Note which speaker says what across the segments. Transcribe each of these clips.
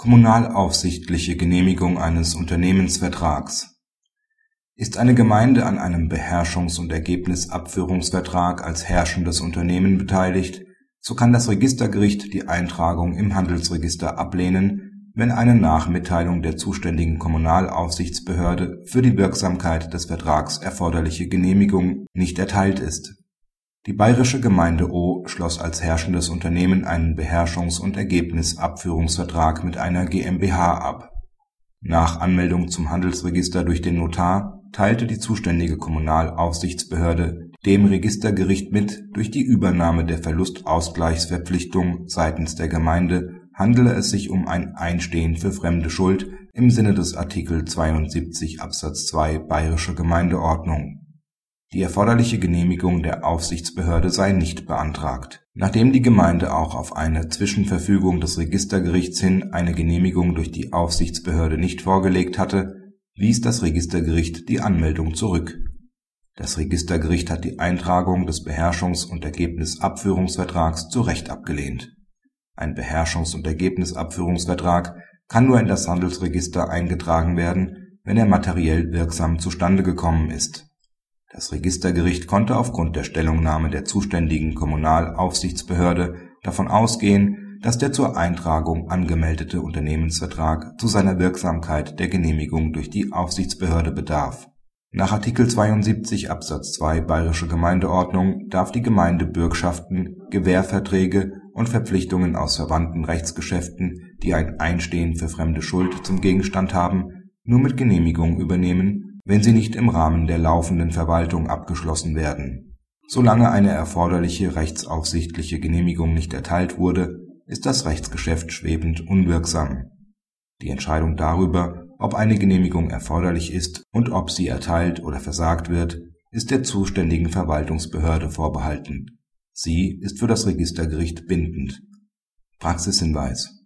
Speaker 1: Kommunalaufsichtliche Genehmigung eines Unternehmensvertrags. Ist eine Gemeinde an einem Beherrschungs und Ergebnisabführungsvertrag als herrschendes Unternehmen beteiligt, so kann das Registergericht die Eintragung im Handelsregister ablehnen, wenn eine nach Mitteilung der zuständigen Kommunalaufsichtsbehörde für die Wirksamkeit des Vertrags erforderliche Genehmigung nicht erteilt ist die bayerische Gemeinde O schloss als herrschendes Unternehmen einen Beherrschungs und Ergebnisabführungsvertrag mit einer GmbH ab. Nach Anmeldung zum Handelsregister durch den Notar teilte die zuständige Kommunalaufsichtsbehörde dem Registergericht mit, durch die Übernahme der Verlustausgleichsverpflichtung seitens der Gemeinde handele es sich um ein Einstehen für fremde Schuld im Sinne des Artikel 72 Absatz 2 Bayerische Gemeindeordnung die erforderliche Genehmigung der Aufsichtsbehörde sei nicht beantragt. Nachdem die Gemeinde auch auf eine Zwischenverfügung des Registergerichts hin eine Genehmigung durch die Aufsichtsbehörde nicht vorgelegt hatte, wies das Registergericht die Anmeldung zurück. Das Registergericht hat die Eintragung des Beherrschungs und Ergebnisabführungsvertrags zu Recht abgelehnt. Ein Beherrschungs und Ergebnisabführungsvertrag kann nur in das Handelsregister eingetragen werden, wenn er materiell wirksam zustande gekommen ist das Registergericht konnte aufgrund der Stellungnahme der zuständigen Kommunalaufsichtsbehörde davon ausgehen, dass der zur Eintragung angemeldete Unternehmensvertrag zu seiner Wirksamkeit der Genehmigung durch die Aufsichtsbehörde bedarf. Nach Artikel 72 Absatz 2 Bayerische Gemeindeordnung darf die Gemeinde Bürgschaften, Gewährverträge und Verpflichtungen aus verwandten Rechtsgeschäften, die ein Einstehen für fremde Schuld zum Gegenstand haben, nur mit Genehmigung übernehmen wenn sie nicht im Rahmen der laufenden Verwaltung abgeschlossen werden. Solange eine erforderliche rechtsaufsichtliche Genehmigung nicht erteilt wurde, ist das Rechtsgeschäft schwebend unwirksam. Die Entscheidung darüber, ob eine Genehmigung erforderlich ist und ob sie erteilt oder versagt wird, ist der zuständigen Verwaltungsbehörde vorbehalten. Sie ist für das Registergericht bindend. Praxishinweis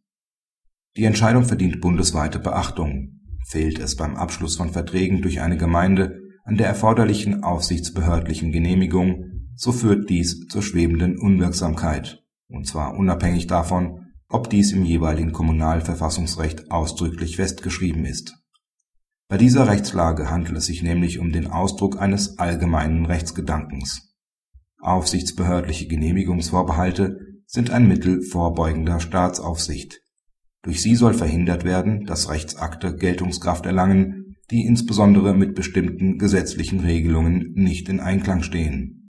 Speaker 1: Die Entscheidung verdient bundesweite Beachtung Fehlt es beim Abschluss von Verträgen durch eine Gemeinde an der erforderlichen aufsichtsbehördlichen Genehmigung, so führt dies zur schwebenden Unwirksamkeit, und zwar unabhängig davon, ob dies im jeweiligen Kommunalverfassungsrecht ausdrücklich festgeschrieben ist. Bei dieser Rechtslage handelt es sich nämlich um den Ausdruck eines allgemeinen Rechtsgedankens. Aufsichtsbehördliche Genehmigungsvorbehalte sind ein Mittel vorbeugender Staatsaufsicht durch sie soll verhindert werden, dass Rechtsakte Geltungskraft erlangen, die insbesondere mit bestimmten gesetzlichen Regelungen nicht in Einklang stehen